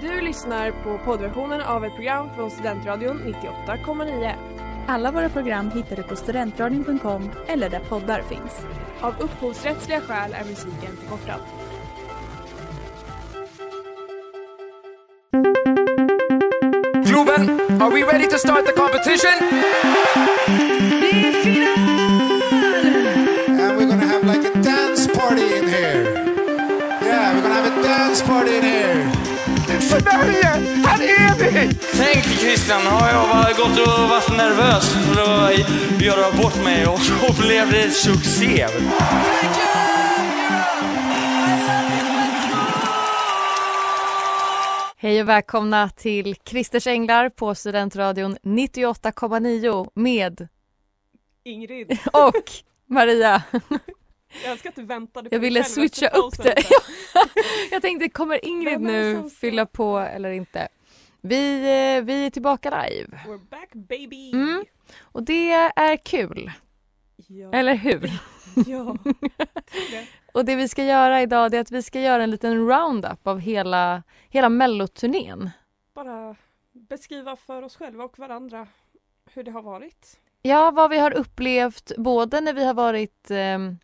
Du lyssnar på poddversionen av ett program från Studentradion 98,9. Alla våra program hittar du på studentradion.com eller där poddar finns. Av upphovsrättsliga skäl är musiken förkortad. Globen, are we ready to start the competition? And we're gonna have like a dance party in here. Yeah, we're gonna have a dance party in here. Sverige, här är vi! Tänk Christian, har jag gått och varit nervös för att göra bort mig och så blev det succé. Hej och välkomna till Christers Änglar på Studentradion 98,9 med Ingrid, och Maria. jag älskar att du väntade på Jag ville switcha upp det. Jag tänkte, kommer Ingrid nu fylla på eller inte? Vi, eh, vi är tillbaka live We're back baby! Mm. och det är kul, Ja. eller hur? ja. Och det vi ska göra idag är att vi ska göra en liten roundup av hela, hela melloturnén. Bara beskriva för oss själva och varandra hur det har varit. Ja, vad vi har upplevt både när vi har varit ehm,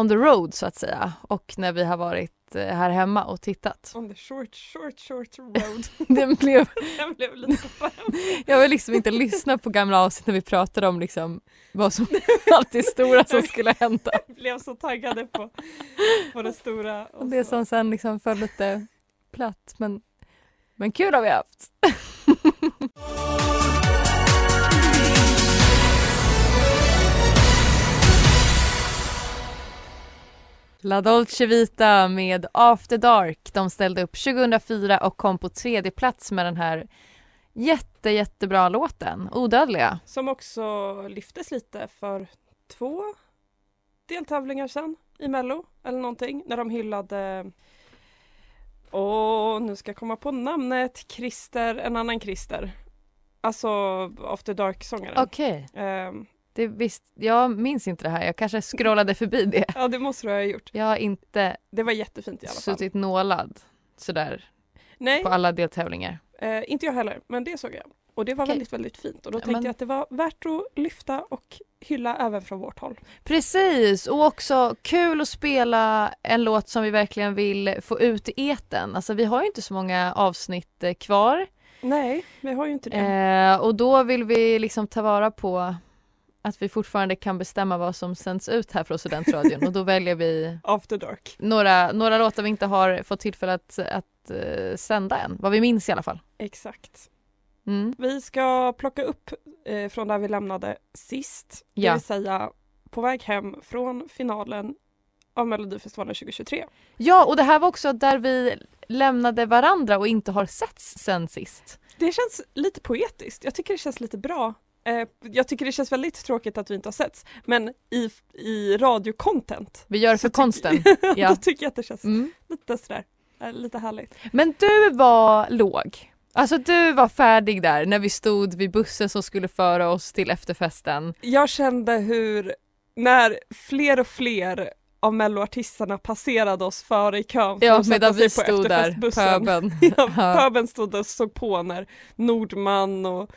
on the road så att säga och när vi har varit eh, här hemma och tittat. On the short, short, short road. Den blev, Den blev lite jag vill liksom inte lyssna på gamla avsnitt när vi pratade om liksom vad som allt det stora som skulle hända. blev så taggade på, på det stora. Och det så- som sen liksom föll lite platt men, men kul har vi haft. La Dolce Vita med After Dark. De ställde upp 2004 och kom på tredje plats med den här jätte, jättebra låten, Odödliga. Som också lyftes lite för två deltävlingar sen i Mello eller någonting när de hyllade Åh, nu ska jag komma på namnet. Christer, en annan Christer. Alltså After Dark-sångaren. Okej, Ehm, det visst, jag minns inte det här. Jag kanske scrollade förbi det. ja, det måste du ha gjort. Jag har inte Det var jättefint i alla fall. suttit nålad sådär Nej, på alla deltävlingar. eh, inte jag heller, men det såg jag. Och det var Okej. väldigt, väldigt fint. Och då Ja, tänkte men- jag att det var värt att lyfta och hylla även från vårt håll. Precis, och också kul att spela en låt som vi verkligen vill få ut i eten. Alltså vi har ju inte så många avsnitt eh, kvar Nej, vi har ju inte det. eh, och då vill vi liksom ta vara på att vi fortfarande kan bestämma vad som sänds ut här från Studentradion och då väljer vi After Dark. några, några låtar vi inte har fått tillfälle att, att eh, sända än, vad vi minns i alla fall. Exakt. Mm. Vi ska plocka upp eh, från där vi lämnade sist. Det Ja. vill säga på väg hem från finalen av Melodifestivalen 2023. Ja, och det här var också där vi lämnade varandra och inte har setts sen sist. Det känns lite poetiskt. Jag tycker det känns lite bra. Eh, jag tycker det känns väldigt tråkigt att vi inte har setts. Men i, i radiocontent Vi gör det för konsten. Ja. då tycker jag att det känns Mm. lite sådär, eh, lite härligt. Men du var låg. Alltså du var färdig där när vi stod vid bussen som skulle föra oss till efterfesten. Jag kände hur när fler och fler av melloartisterna passerade oss före i kön för Ja, att medan vi stod där, pöben. Ja. pöben stod och såg på när Nordman och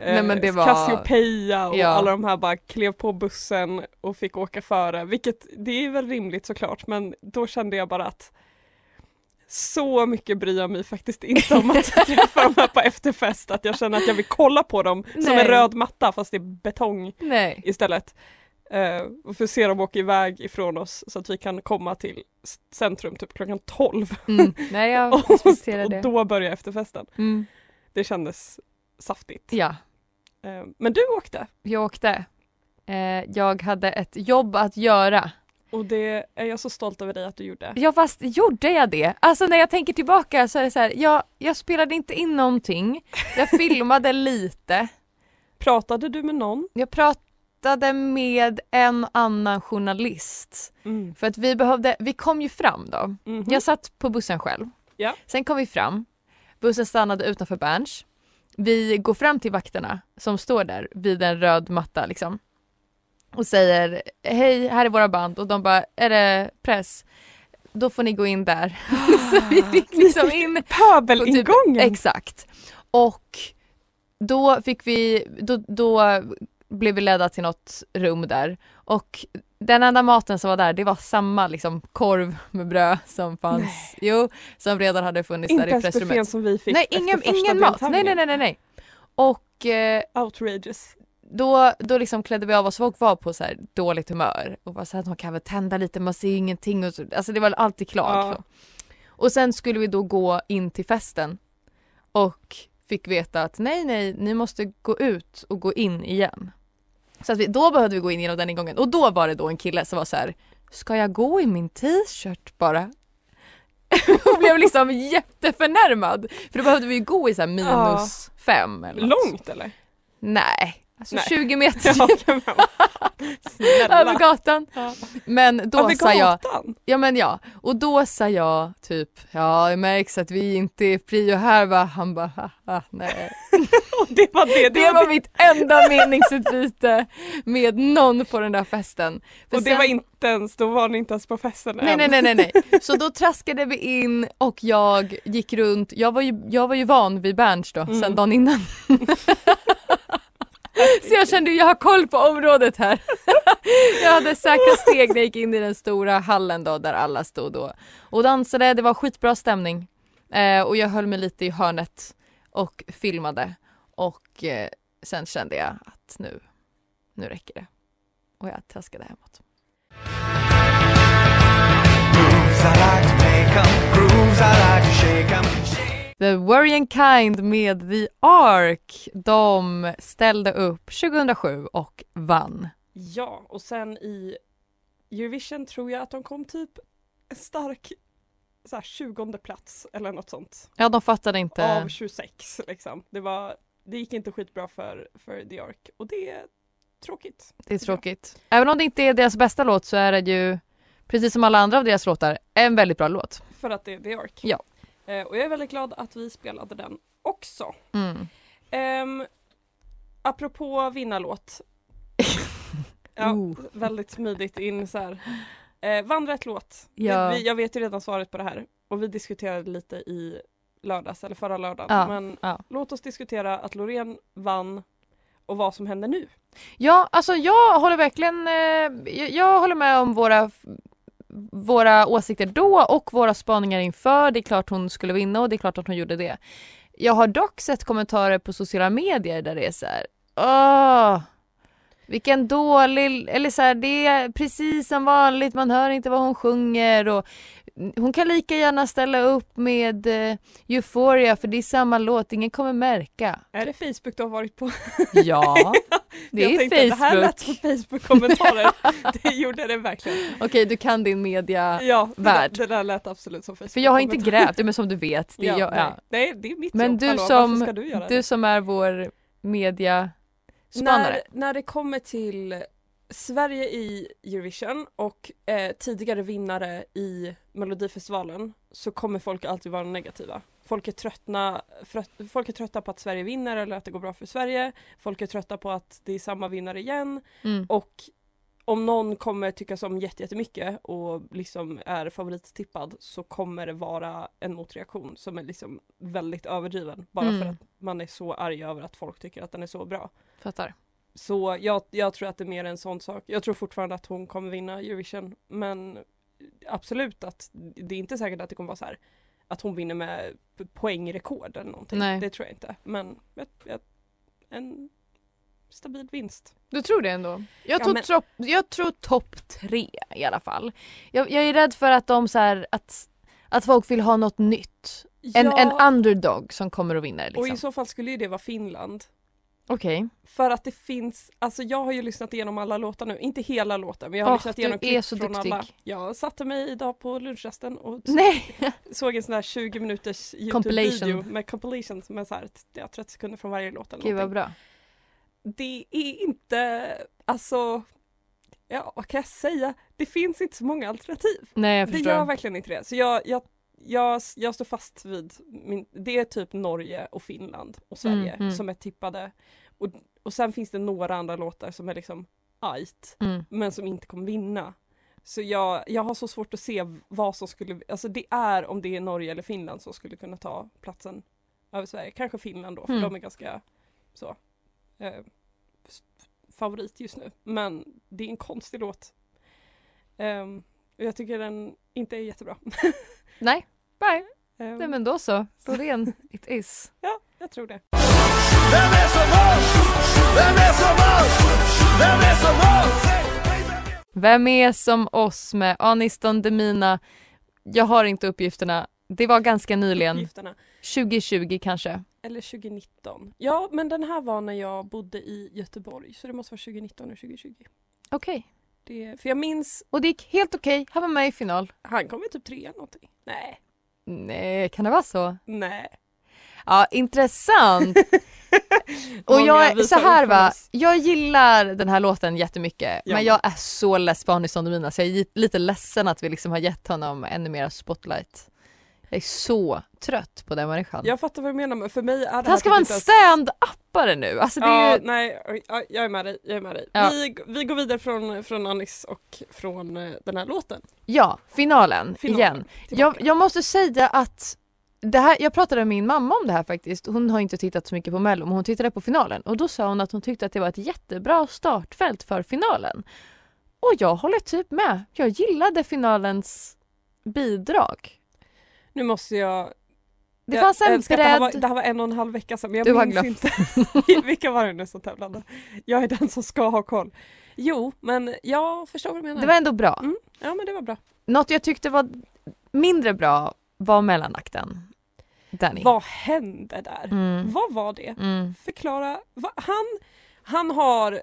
eh, Nej, det var- Cassiopeia och Ja. alla de här bara klev på bussen och fick åka före. Vilket, det är väl rimligt såklart men då kände jag bara att så mycket bryr jag mig faktiskt inte om att träffa dem här på efterfest att jag känner att jag vill kolla på dem som Nej. en röd matta fast det är betong Nej. istället. Eh, och få se dem åka iväg ifrån oss så att vi kan komma till centrum typ klockan 12 Mm. Nej jag och, och då börjar efterfesten. Mm. Det kändes saftigt. Ja, men du åkte jag åkte. Eh, jag hade ett jobb att göra. och det är jag så stolt över dig att du gjorde. Ja fast gjorde jag det? Alltså när jag tänker tillbaka så är det så här, jag, jag spelade inte in någonting. Jag filmade lite. Pratade du med någon? Jag pratade med en annan journalist. Mm. För att vi behövde, vi kom ju fram då. Mhm. Jag satt på bussen själv. Ja. Sen kom vi fram. Bussen stannade utanför Berns. Vi går fram till vakterna som står där vid en röd matta liksom. Och säger hej, här är våra band och de bara, är det press? då får ni gå in där. så vi gick liksom in på typ, Pöbelingången! Exakt. Och då fick vi, då, då blev vi ledda till något rum där och den enda maten som var där det var samma liksom korv med bröd som fanns, jo, som redan hade funnits inte där i ens buffén pressrummet. som vi fick Nej, ingen, ingen mat. Nej, nej, nej, nej, nej. Och eh, Outrageous. då, då liksom klädde vi av oss, folk var på så här dåligt humör och var så här, de kan väl tända lite, man ser ingenting och så, alltså det var alltid klart. Ja. Och sen skulle vi då gå in till festen och fick veta att nej, nej, ni måste gå ut och gå in igen. Så att vi, då behövde vi gå in genom den ingången och då var det då en kille som var så här, ska jag gå i min t-shirt bara? och blev liksom jätteförnärmad. För då behövde vi ju gå i så här minus fem eller något. Långt eller? Nej, alltså Nej. 20 meter över gatan. Ja. Men då Över sa jag, ja men ja, och då sa jag typ, ja det märks att vi inte är prio här va? Han bara, haha, nej. Och det var det. Det var mitt enda meningsutbyte med någon på den där festen. För och det sen- var inte ens, då var ni inte ens på festen Nej, än. nej, nej, nej, nej. Så då traskade vi in och jag gick runt. Jag var ju, jag var ju van vid Berns då, Mm. sen dagen innan. Så jag kände jag har koll på området här. jag hade säkra steg när jag gick in i den stora hallen då där alla stod då och dansade. Det var skitbra stämning. Eh, och jag höll mig lite i hörnet och filmade. Och eh, sen kände jag att nu, nu räcker det. Och jag traskade hemåt. Grooves I like to make 'em, grooves I like to shake 'em. The Worrying Kind med The Ark. De ställde upp 2007 och vann. Ja, och sen i Eurovision tror jag att de kom typ en stark så här, 20 plats eller något sånt. Ja, de fattade inte. Av 26 liksom. Det, var, det gick inte skitbra för, för The Ark och det är tråkigt. Det är tråkigt. Även om det inte är deras bästa låt så är det ju, precis som alla andra av deras låtar, en väldigt bra låt. För att det är The Ark. Ja. Eh, och jag är väldigt glad att vi spelade den också. Mm. Um, apropå vinnarlåt. ja, Oh. väldigt smidigt in så här. Eh, vandret låt. Ja. Vi, jag vet ju redan svaret på det här och vi diskuterade lite i lördags eller förra lördagen. Ja, Men ja. låt oss diskutera att Loreen vann och vad som händer nu. Ja, alltså jag håller verkligen, eh, jag, jag håller med om våra våra åsikter då och våra spaningar inför. Det är klart hon skulle vinna och det är klart att hon gjorde det. Jag har dock sett kommentarer på sociala medier där det är så här, åh, vilken dålig, eller så här, det är precis som vanligt, man hör inte vad hon sjunger och hon kan lika gärna ställa upp med eh, Euphoria för det är samma låt, ingen kommer märka. Är det Facebook du har varit på? Ja, det jag är tänkte, Det här lät Facebook. som Facebook-kommentarer. det gjorde det verkligen. Okej, du kan din media. Ja, det, Värld. det där lät absolut som Facebook. För jag har inte grävt, men som du vet. Det Ja, jag, nej. ja. nej, det är mitt Men jobb. du Hallå, som, ska du göra du som är vår mediaspanare. När, när det kommer till Sverige i Eurovision och eh, tidigare vinnare i Melodifestivalen så kommer folk alltid vara negativa. Folk är, tröttna, frö- folk är trötta på att Sverige vinner eller att det går bra för Sverige. Folk är trötta på att det är samma vinnare igen Mm. och om någon kommer tyckas om jätte- jättemycket och liksom är favorittippad så kommer det vara en motreaktion som är liksom väldigt överdriven bara för Mm. att man är så arg över att folk tycker att den är så bra. Fattar. Så jag, jag tror att det är mer en sån sak. Jag tror fortfarande att hon kommer vinna Eurovision men absolut att det är inte säkert att det kommer vara så här att hon vinner med poängrekord eller någonting. Nej. Det tror jag inte. Men jag, jag, en stabil vinst. Du tror det ändå? Jag Ja, tror, men- trop, jag tror topp tre i alla fall. Jag, jag är rädd för att de så här, att, att folk vill ha något nytt. En, Ja, en underdog som kommer att vinna det, och i liksom. så fall skulle ju det vara Finland. Okej. För att det finns, alltså jag har ju lyssnat igenom alla låtar nu, inte hela låten men jag har Åh, lyssnat igenom är klipp från duktig. alla. Jag satte mig idag på lunchrasten och Nej! såg en sån där 20 minuters. Youtube-video med compilations med så här, ja, 30 sekunder från varje låt eller Gud vad bra. Det är inte, alltså, ja vad kan jag säga? Det finns inte så många alternativ. Nej jag Det förstår. gör verkligen inte det. Så jag, jag, jag, jag står fast vid, min, det är typ Norge och Finland och Sverige Mm, mm. som är tippade. Och, och sen finns det några andra låtar som är liksom ajt, Mm. men som inte kommer vinna. Så jag, jag har så svårt att se vad som skulle, alltså det är om det är Norge eller Finland som skulle kunna ta platsen över Sverige. Kanske Finland då, för Mm. de är ganska så eh, favorit just nu. Men det är en konstig låt. Ehm, och jag tycker den inte är jättebra. Nej, nej, Ehm, nej men då så. Loreen, it is. Ja, jag tror det. Vem är som oss? Vem är som oss? Vem är som oss? Vem är som oss med Anis Don Demina? Jag har inte uppgifterna. Det var ganska nyligen. Uppgifterna. 2020 kanske. Eller 2019. Ja, men den här var när jag bodde i Göteborg. Så det måste vara 2019 eller 2020. Okej. Det, för jag minns, Och det gick helt okej. Han var med i final. han kom ju typ trea någonting. Nej, Nej, kan det vara så? nej. Ja, intressant. Och jag, så här va, jag gillar den här låten jättemycket Ja. men jag är så less på Anis Don så jag är lite ledsen att vi liksom har gett honom ännu mer spotlight. Jag är så trött på den människan. Jag fattar vad du menar men för mig är det Att här han ska typ vara en stand-upare nu. Alltså det är Ja, ju... nej, jag är med dig, jag är med dig. Ja. Vi, vi går vidare från, från Anis och från eh, den här låten. Ja, finalen, Finalen, igen. Jag, jag måste säga att det här, jag pratade med min mamma om det här faktiskt. Hon har inte tittat så mycket på mello men hon tittade på finalen och då sa hon att hon tyckte att det var ett jättebra startfält för finalen. Och jag håller typ med. Jag gillade finalens bidrag. Nu måste jag... Det jag fanns en att Det här, var, det här var en och en halv vecka sedan men jag Du minns inte vilka var det nu som tävlade. Jag är den som ska ha koll. Jo, men jag förstår vad du menar. Det var ändå bra. Mm. Ja men det var bra. Något jag tyckte var mindre bra var mellanakten. Danny. Vad hände där? Mm. Vad var det? Mm. Förklara. Va? Han, han har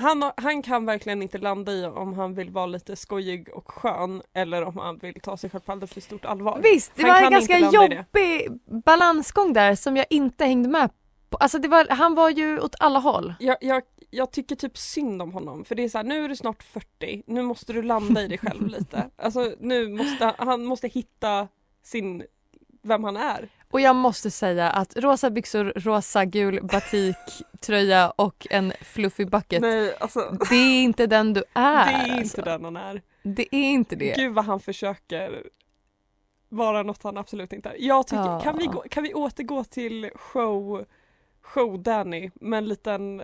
han, han kan verkligen inte landa i om han vill vara lite skojig och skön eller om han vill ta sig själv på alldeles för stort allvar. Visst, det Han var en ganska jobbig balansgång där som jag inte hängde med på. Alltså det var, han var ju åt alla håll. Jag, jag, jag tycker typ synd om honom för det är så här, nu är du snart 40, nu måste du landa i dig själv lite. Alltså nu måste han måste hitta sin, vem han är. Och jag måste säga att rosa byxor, rosa gul batiktröja och en fluffy bucket. Nej, alltså, Det är inte den du är. det är inte alltså. den han är. Det är inte det. Gud vad han försöker vara något han absolut inte är. Jag tycker, Ja. kan, vi gå, kan vi återgå till show, show Danny med en liten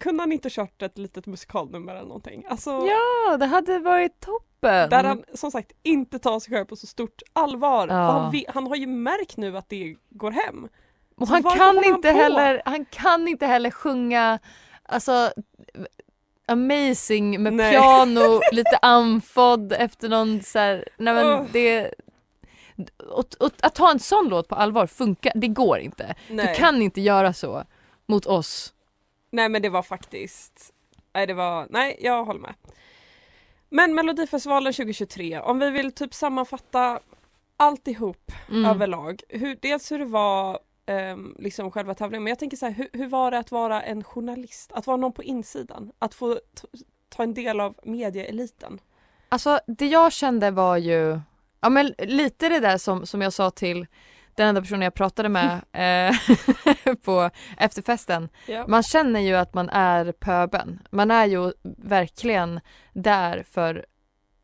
kunde han inte kört ett litet musikalnummer eller någonting? Alltså, Ja, det hade varit toppen. Där han som sagt inte tar sig själv på så stort allvar. Ja. Han, han har ju märkt nu att det går hem. Och Så han kan han inte på? heller, han kan inte heller sjunga alltså amazing med Nej. piano, lite andfådd efter någon så här, nej men Ugh. det och, och, att ta en sån låt på allvar funkar, det går inte. Nej. Du kan inte göra så mot oss. Nej men det var faktiskt, nej det var, nej jag håller med. Men Melodifestivalen 2023, om vi vill typ sammanfatta alltihop Mm. överlag. Hur, dels hur det var ehm, liksom själva tävlingen, men jag tänker så här, hur, hur var det att vara en journalist? Att vara någon på insidan? Att få ta en del av medieeliten? Alltså det jag kände var ju, ja men lite det där som, som jag sa till den enda personen jag pratade med eh, på efterfesten. Ja. Man känner ju att man är pöben. Man är ju verkligen där för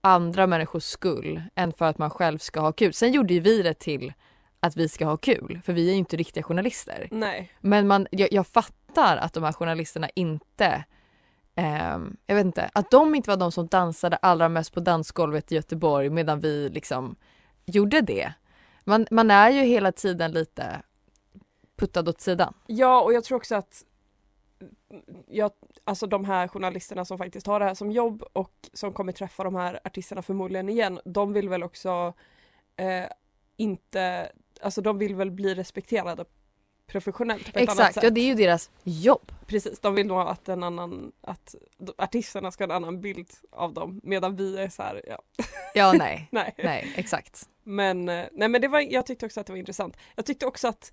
andra människors skull än för att man själv ska ha kul. Sen gjorde ju vi det till att vi ska ha kul, för vi är ju inte riktiga journalister. Nej. Men man, jag, jag fattar att de här journalisterna inte ehm, jag vet inte, att de inte var de som dansade allra mest på dansgolvet i Göteborg medan vi liksom gjorde det. Man, man är ju hela tiden lite puttad åt sidan. Ja och jag tror också att jag, alltså de här journalisterna som faktiskt har det här som jobb och som kommer träffa de här artisterna förmodligen igen, de vill väl också eh, inte, alltså de vill väl bli respekterade professionellt på ett annat Exakt, sätt. ja det är ju deras jobb. Precis, de vill nog att en annan, att artisterna ska ha en annan bild av dem medan vi är så här, ja, Ja nej, nej. nej exakt. Men, eh, nej men det var, jag tyckte också att det var intressant. Jag tyckte också att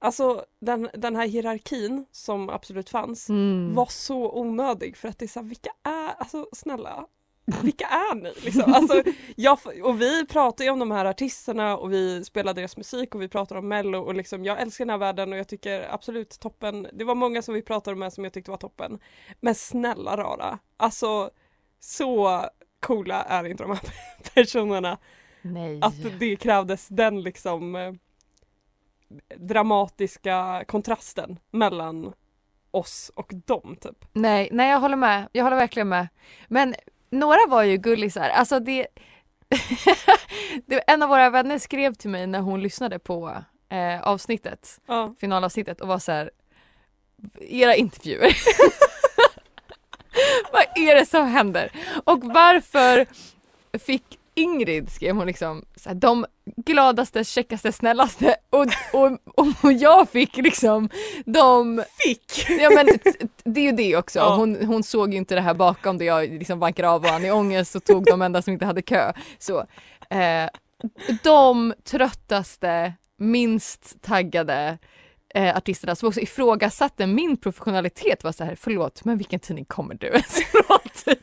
Alltså den, den här hierarkin som absolut fanns Mm. var så onödig för att det är så här, vilka är, alltså snälla, vilka är ni? Liksom? Alltså, jag, och vi pratar ju om de här artisterna och vi spelar deras musik och vi pratar om mello och liksom jag älskar den här världen och jag tycker absolut toppen, det var många som vi pratade med som jag tyckte var toppen. Men snälla rara, alltså Så coola är inte de här personerna Nej. att det krävdes den liksom dramatiska kontrasten mellan oss och dem typ. Nej, nej jag håller med. Jag håller verkligen med. Men några var ju gullisar. Alltså det... det en av våra vänner skrev till mig när hon lyssnade på eh, avsnittet, Ja. finalavsnittet och var så här. Era intervjuer. Vad är det som händer? Och varför fick Ingrid, skrev hon liksom, så här, de gladaste, checkaste, snällaste och, och, och jag fick liksom de Fick! Ja men det är ju det också. Ja. Hon, hon såg ju inte det här bakom där jag liksom vankade av varandra i ångest och tog de enda som inte hade kö. Så, eh, de tröttaste, minst taggade eh, artisterna som också ifrågasatte min professionalitet var så här, förlåt men vilken tidning kommer du ens ifrån? Typ.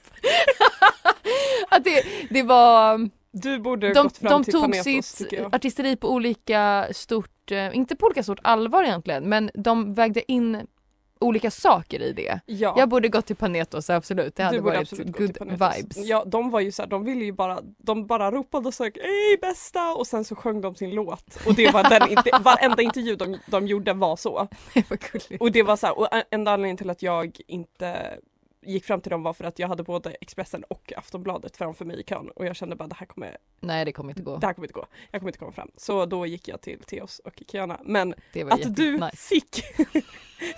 Att det, det var Du borde de, gått fram de till tog Panetos sitt artisteri på olika stort, eh, inte på olika stort allvar egentligen, men de vägde in olika saker i det. Ja. Jag borde gått till Panetos, absolut. Det hade varit good vibes. Ja, de var ju så här, de ville ju bara, de bara ropade och sa hej bästa och sen så sjöng de sin låt. Och det var den, inte, varenda intervju de, de gjorde var så. Det var gulligt. Och det var så här, och enda anledningen till att jag inte gick fram till dem var för att jag hade både Expressen och Aftonbladet framför mig i kön och jag kände bara det här kommer, Nej det kommer inte gå. det här kommer inte gå. Jag kommer inte komma fram. Så då gick jag till Theos och Kiana. Men Det var att du jättenice. fick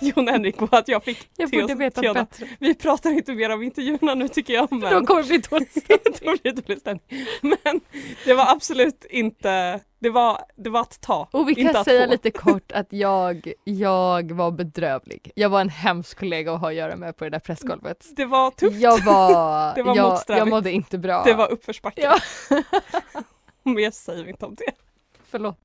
Jon Henrik och att jag fick Jag Theos borde och veta Kiana. bättre. Vi pratar inte mer om intervjuerna nu tycker jag men Då kommer det bli dålig stämning. Men det var absolut inte, det var, det var att ta. Och vi inte kan att säga lite kort att jag, jag var bedrövlig. Jag var en hemsk kollega att ha att göra med på det där pressgolvet. Det var tufft, Jag var, Det var jag, jag mådde inte bra. det var uppförsbacke. Ja. Mer säger vi inte om det. Förlåt.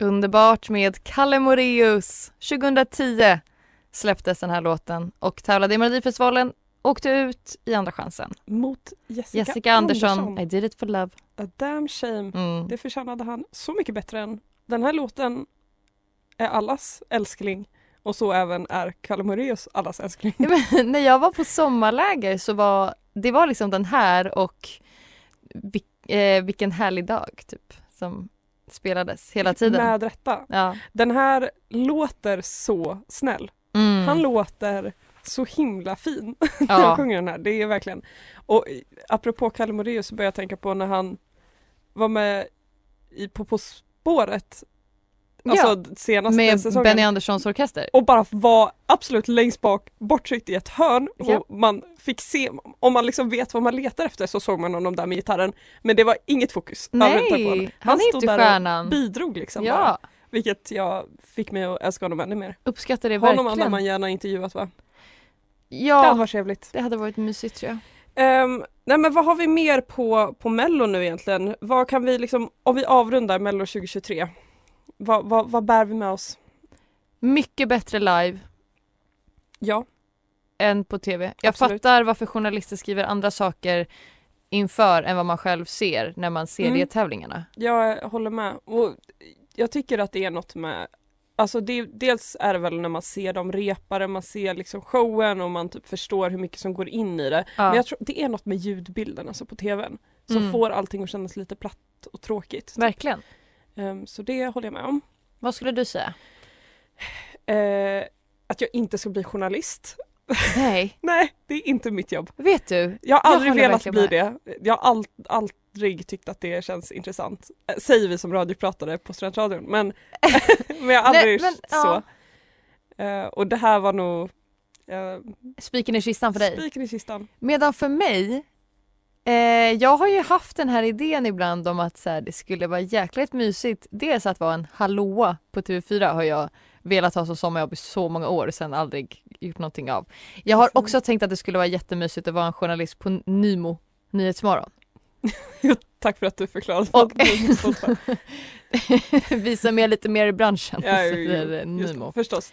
Underbart med Kalle Moreus. 2010 släpptes den här låten och tävlade i Melodifestivalen. Åkte ut i Andra chansen. Mot Jessica, Jessica Andersson, I did it for love. A damn shame. Mm. Det förtjänade han så mycket bättre än. Den här låten är allas älskling och så även är Kalle Moraeus allas älskling. Ja, men När jag var på sommarläger så var det var liksom den här och eh, Vilken härlig dag typ som spelades hela tiden. Med rätta. Ja. Den här låter så snäll. Mm. Han låter så himla fin när han ja. sjunger den här. Det är verkligen. Och apropå Kalle Moraeus så börjar jag tänka på när han var med i På På spåret. Alltså senaste Med säsongen. Benny Anderssons orkester. och bara var absolut längst bak borttryckt i ett hörn Ja. och man fick se, om man liksom vet vad man letar efter så såg man honom där med gitarren men det var inget fokus honom. Nej, han är stod där och stjärnan. bidrog liksom bara, Ja, vilket jag fick mig att älska honom ännu mer. uppskattar det Honom hade verkligen. man gärna intervjuat va? Det hade Ja, varit trevligt. det hade varit mysigt tror jag. Ehm, nej men vad har vi mer på, på mello nu egentligen? Vad kan vi liksom, om vi avrundar mello 2023, vad, vad, vad bär vi med oss? Mycket bättre live Ja, än på tv. Jag Absolut. fattar varför journalister skriver andra saker inför än vad man själv ser när man ser Mm. deltävlingarna. jag håller med. Och jag tycker att det är något med Alltså det, dels är det väl när man ser dem repare, man ser liksom showen och man typ förstår hur mycket som går in i det. Ja. Men jag tror det är något med ljudbilden alltså på tvn som Mm. får allting att kännas lite platt och tråkigt. typ. Verkligen. Ehm, så det håller jag med om. Vad skulle du säga? Eh, att jag inte ska bli journalist. Nej, Nej, det är inte mitt jobb. vet du? Jag har Jag aldrig håller velat bli det. Jag har all, aldrig tyckt att det känns intressant. Eh, Säger vi som radiopratare på Studentradion men, men jag har aldrig Nej, men, så. ja. Eh, och det här var nog uh, Spiken i kistan för dig. spiken i kistan. Medan för mig, eh, jag har ju haft den här idén ibland om att så här, det skulle vara jäkligt mysigt. Dels att vara en hallåa på TV4 har jag velat ha som sommarjobb i så många år och sen aldrig gjort någonting av. Jag har också tänkt att det skulle vara jättemysigt att vara en journalist på Nymo Nyhetsmorgon. Tack för att du förklarade. Och-. Visa mig lite mer i branschen, ja, Nymo. förstås.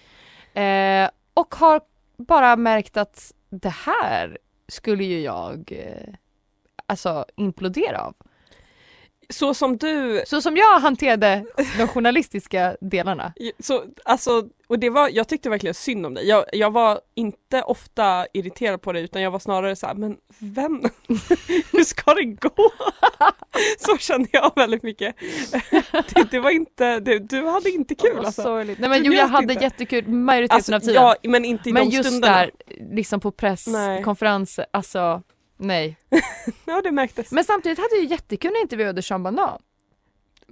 Eh, och har bara märkt att det här skulle ju jag eh, alltså implodera av. Så som du, Så som jag hanterade de journalistiska delarna. så, alltså Och det var, jag tyckte verkligen synd om dig. Jag, jag var inte ofta irriterad på dig utan jag var snarare så här, men vän, hur ska det gå? så kände jag väldigt mycket. det, det var inte, det, du hade inte kul alltså. sorgligt. Nej men jo jag hade inte. jättekul majoriteten Alltså, av tiden. ja, men inte i men de just stunderna. där, liksom på presskonferenser, alltså nej. Ja det märktes. Men samtidigt hade jag jättekul när jag intervjuade Sean Banan.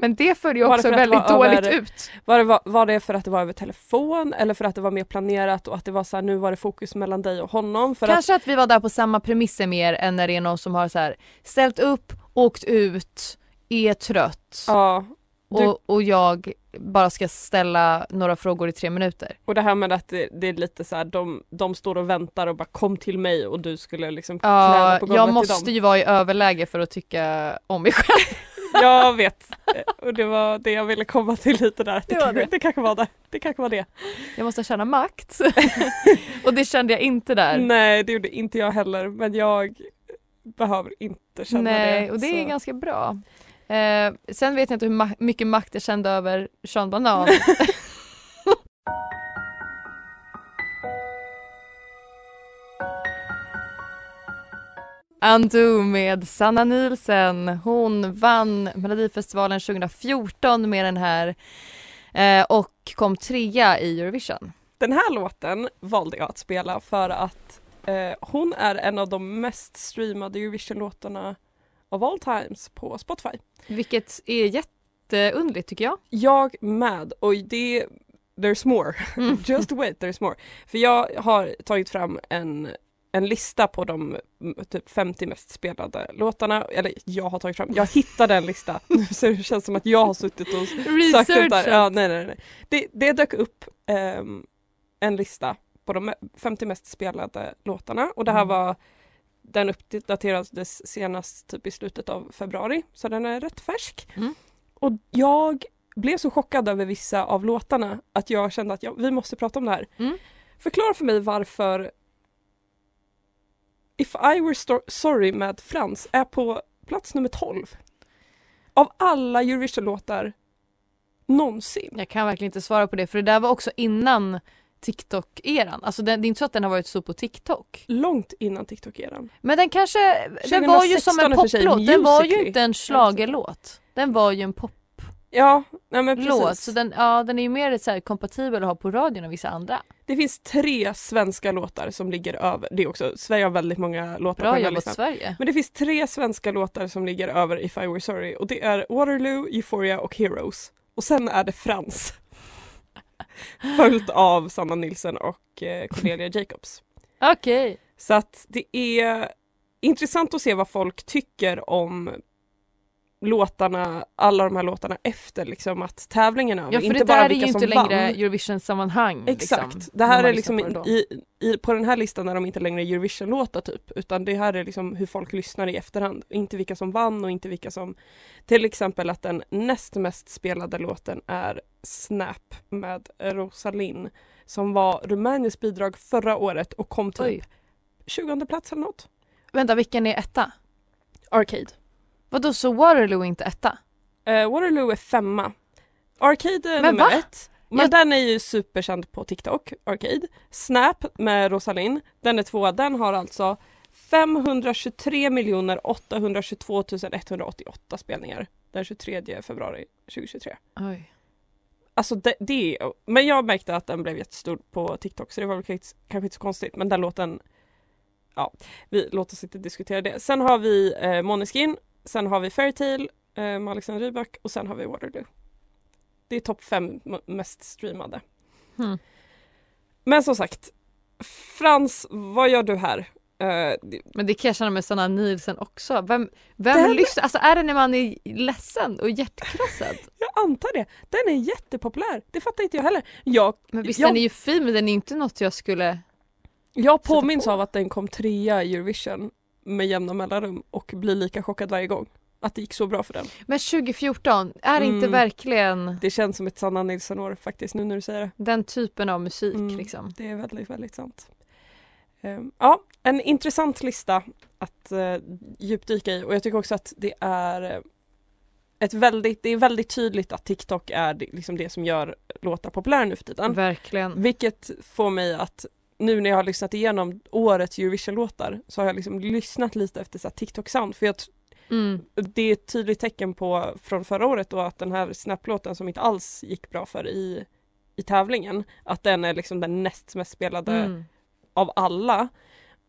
Men det föll ju också för väldigt var dåligt över- ut. Var det, var, var det för att det var över telefon eller för att det var mer planerat och att det var så här, nu var det fokus mellan dig och honom? För att, Kanske att vi var där på samma premisser mer än när det är någon som har så här ställt upp, åkt ut, är trött ja, du- och, och jag bara ska ställa några frågor i tre minuter. och det här med att det, det är lite så här, de, de står och väntar och bara kom till mig och du skulle liksom Ja, på golvet jag till måste dem. ju vara i överläge för att tycka om mig själv. Jag vet. Och det var det jag ville komma till lite där. Det, Det kanske, det. det kanske var det. Det kanske var det. Jag måste känna makt. och det kände jag inte där. Nej det gjorde inte jag heller men jag behöver inte känna Nej, det. och det så. är ganska bra. Eh, sen vet jag inte hur ma- mycket makt jag kände över Sean Banan. Undo med Sanna Nielsen. Hon vann Melodifestivalen 2014 med den här eh, och kom trea i Eurovision. Den här låten valde jag att spela för att eh, hon är en av de mest streamade Eurovision-låtarna of all times på Spotify. Vilket är jätteundligt tycker jag. Jag med och det There's more. Mm. Just wait, there's more. För jag har tagit fram en, en lista på de mm, typ 50 mest spelade låtarna. Eller jag har tagit fram, jag hittade en lista. Så det känns som att jag har suttit och sökt ut där. Ja, nej, nej, nej. Det, det dök upp ehm, en lista på de 50 mest spelade låtarna och det här Mm. var den uppdaterades senast typ i slutet av februari så den är rätt färsk. Mm. Och jag blev så chockad över vissa av låtarna att jag kände att ja, vi måste prata om det här. Mm. Förklara för mig varför If I were sorry med Frans är på plats nummer 12. Av alla Eurovision-låtar någonsin. Jag kan verkligen inte svara på det för det där var också innan TikTok-eran. Alltså det, det är inte så att den har varit så på TikTok. Långt innan TikTok-eran. Men den kanske, den var ju som 2016 en poplåt. Den var ju inte en schlagerlåt. Den var ju en poplåt. Ja, nej men precis. Så den, ja, den är ju mer så kompatibel att ha på radion än vissa andra. Det finns tre svenska låtar som ligger över. Det är också, Sverige har väldigt många låtar på Bra här jobbat listan. Sverige. Men det finns tre svenska låtar som ligger över If I Were Sorry och det är Waterloo, Euphoria och Heroes. Och sen är det Frans. Följt av Sanna Nilsson och eh, Cornelia Jacobs. Okej. Så att det är intressant att se vad folk tycker om låtarna, alla de här låtarna efter liksom att över. Ja för inte det bara där är ju inte längre vann. Eurovision-sammanhang. Exakt, liksom, det här är liksom i, i, på den här listan är de inte längre Eurovision-låtar typ utan det här är liksom hur folk lyssnar i efterhand. Inte vilka som vann och inte vilka som till exempel att den näst mest spelade låten är Snap med Rosalind som var Rumäniens bidrag förra året och kom typ Oj. 20 plats eller något. Vänta, vilken är etta? Arcade. Vadå, så Waterloo är inte etta? Eh, Waterloo är femma. Arcade är Men nummer va? ett. Men Jag- den är ju superkänd på TikTok, Arcade. Snap med Rosalind, den är tvåa. Den har alltså 523 822 188 spelningar den 23 februari 2023. Oj. Alltså det, det är, men jag märkte att den blev jättestor på TikTok så det var väl kanske kanske inte så konstigt men den låten Ja, vi, låt oss inte diskutera det. Sen har vi eh, Måneskin, sen har vi Fairytale eh, med Alexander Rybak och sen har vi Waterloo. Det är topp fem mest streamade. Hmm. Men som sagt, Frans, vad gör du här? Eh, Men det kan jag känna med Sanna Nielsen också. Vem, vem Den- lyssnar? Alltså är det när man är ledsen och hjärtkrossad? jag antar det. Den är jättepopulär. Det fattar inte jag heller. Jag, Men visst jag, den är ju fin men den är inte något jag skulle... jag påminns på. av att den kom trea i Eurovision med jämna mellanrum och blir lika chockad varje gång. Att det gick så bra för den. Men 2014, är det inte Mm. verkligen Det känns som ett Sanna Nilsson-år faktiskt nu när du säger det. den typen av musik Mm. liksom? Det är väldigt, väldigt sant. Ehm, ja, en intressant lista att uh, djupdyka i och jag tycker också att det är eh, ett väldigt, det är väldigt tydligt att TikTok är det- liksom det som gör låtar populära nu för tiden. Verkligen. Vilket får mig att nu när jag har lyssnat igenom årets Eurovision-låtar så har jag liksom lyssnat lite efter så TikTok-sound för jag, Mm. det är ett tydligt tecken på från förra året då att den här Snap-låten som inte alls gick bra för i, i tävlingen att den är liksom den näst mest spelade Mm. av alla.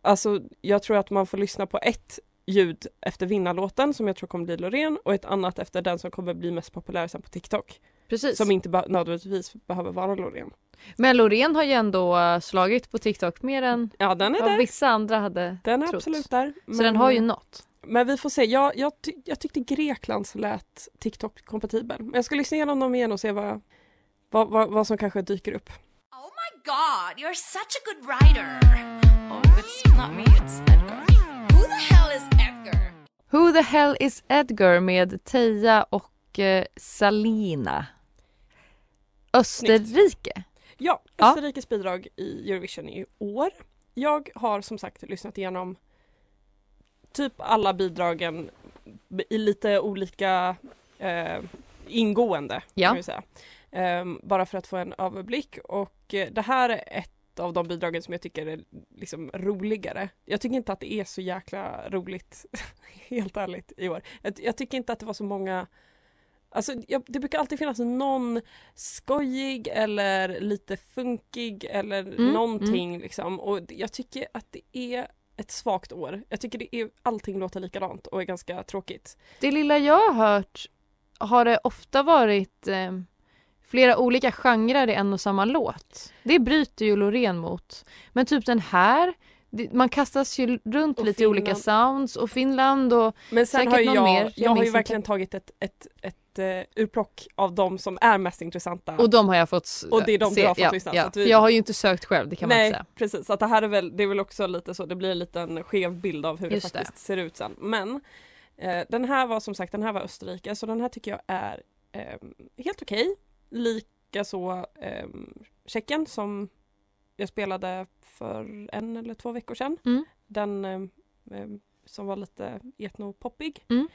Alltså jag tror att man får lyssna på ett ljud efter vinnarlåten som jag tror kommer bli Loreen och ett annat efter den som kommer bli mest populär sen på TikTok. Precis. Som inte be- nödvändigtvis behöver vara Loreen. Men Loreen har ju ändå äh, slagit på TikTok mer än Ja den är vad där. vissa andra hade Den är trott. absolut där. Så den har ju nått. Men vi får se. Jag, jag, ty jag tyckte Greklands lät TikTok-kompatibel. Men jag ska lyssna igenom dem igen och se vad, vad, vad, vad som kanske dyker upp. Oh my god, you're such a good writer. Oh, it's not me, it's Edgar. Who the hell is Edgar? Who the hell is Edgar med Teija och eh, Salina. Österrike. Ja, Ja. Österrikes bidrag i Eurovision i år. Jag har som sagt lyssnat igenom typ alla bidragen i lite olika eh, ingående Ja. kan vi säga. Ehm, bara för att få en överblick och eh, det här är ett av de bidragen som jag tycker är liksom roligare. Jag tycker inte att det är så jäkla roligt, helt ärligt, i år. Jag, jag tycker inte att det var så många Alltså jag, det brukar alltid finnas någon skojig eller lite funkig eller Mm, någonting liksom och jag tycker att det är ett svagt år. Jag tycker det är, allting låter likadant och är ganska tråkigt. Det lilla jag har hört har det ofta varit eh, flera olika genrer i en och samma låt. Det bryter ju Loreen mot. Men typ den här, man kastas ju runt Och lite i olika Finland. sounds och Finland och Men sen Säkert har någon jag, mer, jag jag har ju verkligen tagit ett, ett, ett urplock av de som är mest intressanta. och de har jag fått Och det är de du se. har fått ja, lyssna, Ja, vi- jag har ju inte sökt själv, det kan man Nej, inte säga. precis. Så att det här är väl, det är väl också lite så, det blir en liten skev bild av hur Just det det. faktiskt ser ut sen. Men eh, den här var som sagt, den här var Österrike, så den här tycker jag är eh, helt okej. Lika så eh, Tjeckien som jag spelade för en eller två veckor sedan. Mm. Den eh, eh, som var lite etnopoppig. Mm.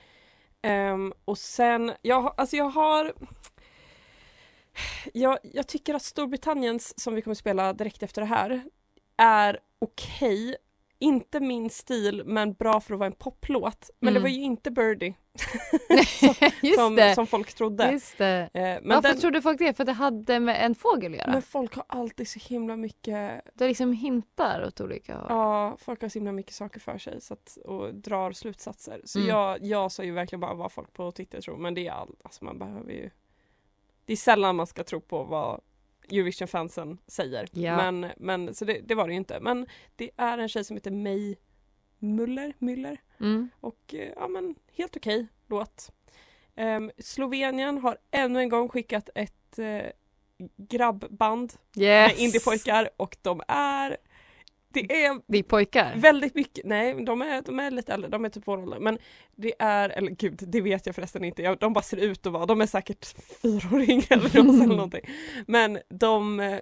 Um, och sen, jag, har- alltså jag har jag, jag tycker att Storbritanniens, som vi kommer spela direkt efter det här, är okej. Inte min stil, men bra för att vara en poplåt. Men det Mm. var ju inte Birdie som, det, som folk trodde. just det. Eh, men, Varför den, trodde folk det? För det hade med en fågel att göra? men folk har alltid så himla mycket Det liksom hintar åt olika håll. Ja, folk har så himla mycket saker för sig så att, och drar slutsatser. Så Mm. jag, jag sa ju verkligen bara vad folk på Twitter tror men det är all, alltså man behöver ju Det är sällan man ska tro på vad Eurovision-fansen säger. Ja. Men, men så det, det var det ju inte. Men det är en tjej som heter May Muller, Müller Mm. och eh, ja men helt okej låt. Ehm, Slovenien har ännu en gång skickat ett eh, grabbband Yes! med indiepojkar och de är det är Det är pojkar. väldigt mycket, nej de är, de är lite äldre, de är typ vår ålder men det är, eller gud det vet jag förresten inte, jag, de bara ser ut att vara, de är säkert fyraåringar eller, något, eller någonting. Men de, eh,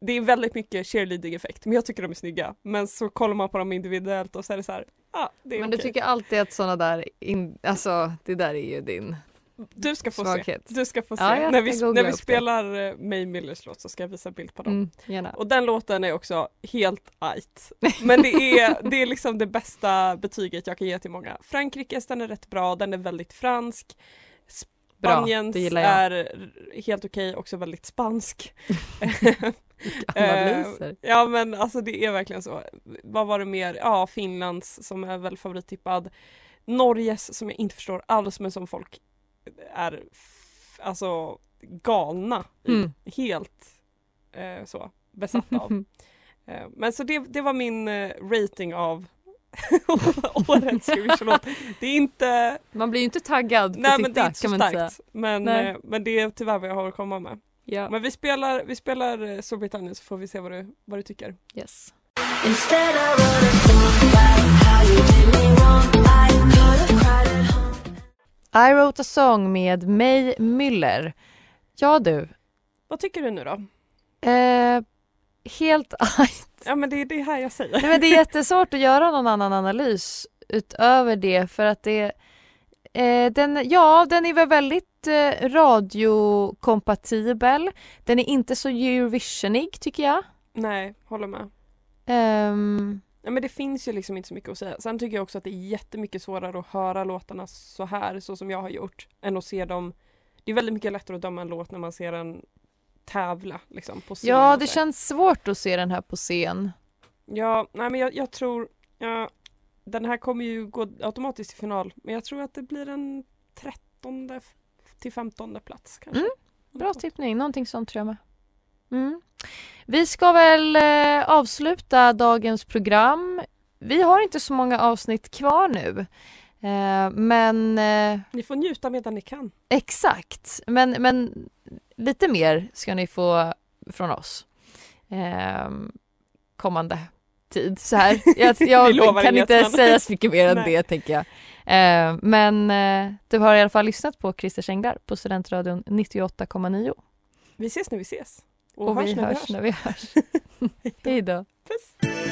det är väldigt mycket cheerleading effekt men jag tycker de är snygga. Men så kollar man på dem individuellt och så är det så här, ja ah, det är Men du okej. tycker alltid att såna där, in, alltså det där är ju din Du ska få se. svaghet. Du ska få se. Ja, när vi, när vi upp det. spelar eh, May Millers låt så ska jag visa bild på dem. Mm. Och den låten är också helt ajt. Men det är, det är liksom det bästa betyget jag kan ge till många. Frankrikes den är rätt bra, den är väldigt fransk. Bra, Spaniens jag. är helt okej, också väldigt spansk. Analyser. Eh, ja men alltså det är verkligen så. Vad var det mer? Ja, Finlands som är väl favorittippad. Norges som jag inte förstår alls men som folk är alltså galna. Mm. Helt eh, så besatta av. Eh, Men så det, det var min eh, rating av årets Eurovision-låt. Det är inte, Man blir ju inte taggad på nej TikTok men det är inte så kan man inte säga. starkt. Men, eh, men det är tyvärr vad jag har att komma med. Ja. Men vi spelar, vi spelar Storbritannien så får vi se vad du, vad du tycker. Yes. I wrote a song med May Müller. Ja du, Vad tycker du nu då? eh, helt Ja men det är det här jag säger. Nej, men det är jättesvårt att göra någon annan analys utöver det för att det Eh, den, ja, den är väl väldigt eh, radiokompatibel. Den är inte så Eurovisionig tycker jag. Nej, håller med. Ehm, Ja, men det finns ju liksom inte så mycket att säga. Sen tycker jag också att det är jättemycket svårare att höra låtarna så här, så som jag har gjort, än att se dem. Det är väldigt mycket lättare att döma en låt när man ser den tävla liksom på scen. ja, det känns svårt att se den här på scen. Ja, nej men jag, jag tror, ja, den här kommer ju gå automatiskt till final, men jag tror att det blir en trettonde till femtonde plats kanske. Mm, Bra tippning, någonting sånt tror jag med. Mm. Vi ska väl eh, avsluta dagens program. Vi har inte så många avsnitt kvar nu. Eh, men eh, Ni får njuta medan ni kan. exakt, men, men lite mer ska ni få från oss. Eh, kommande tid så här. Jag, jag kan inte säga så mycket mer än Nej. det tänker jag. Eh, men eh, du har i alla fall lyssnat på Christer Änglar på Studentradion 98,9. Vi ses när vi ses. Och, Och, hörs vi hörs. när vi hörs. Hej då. Puss!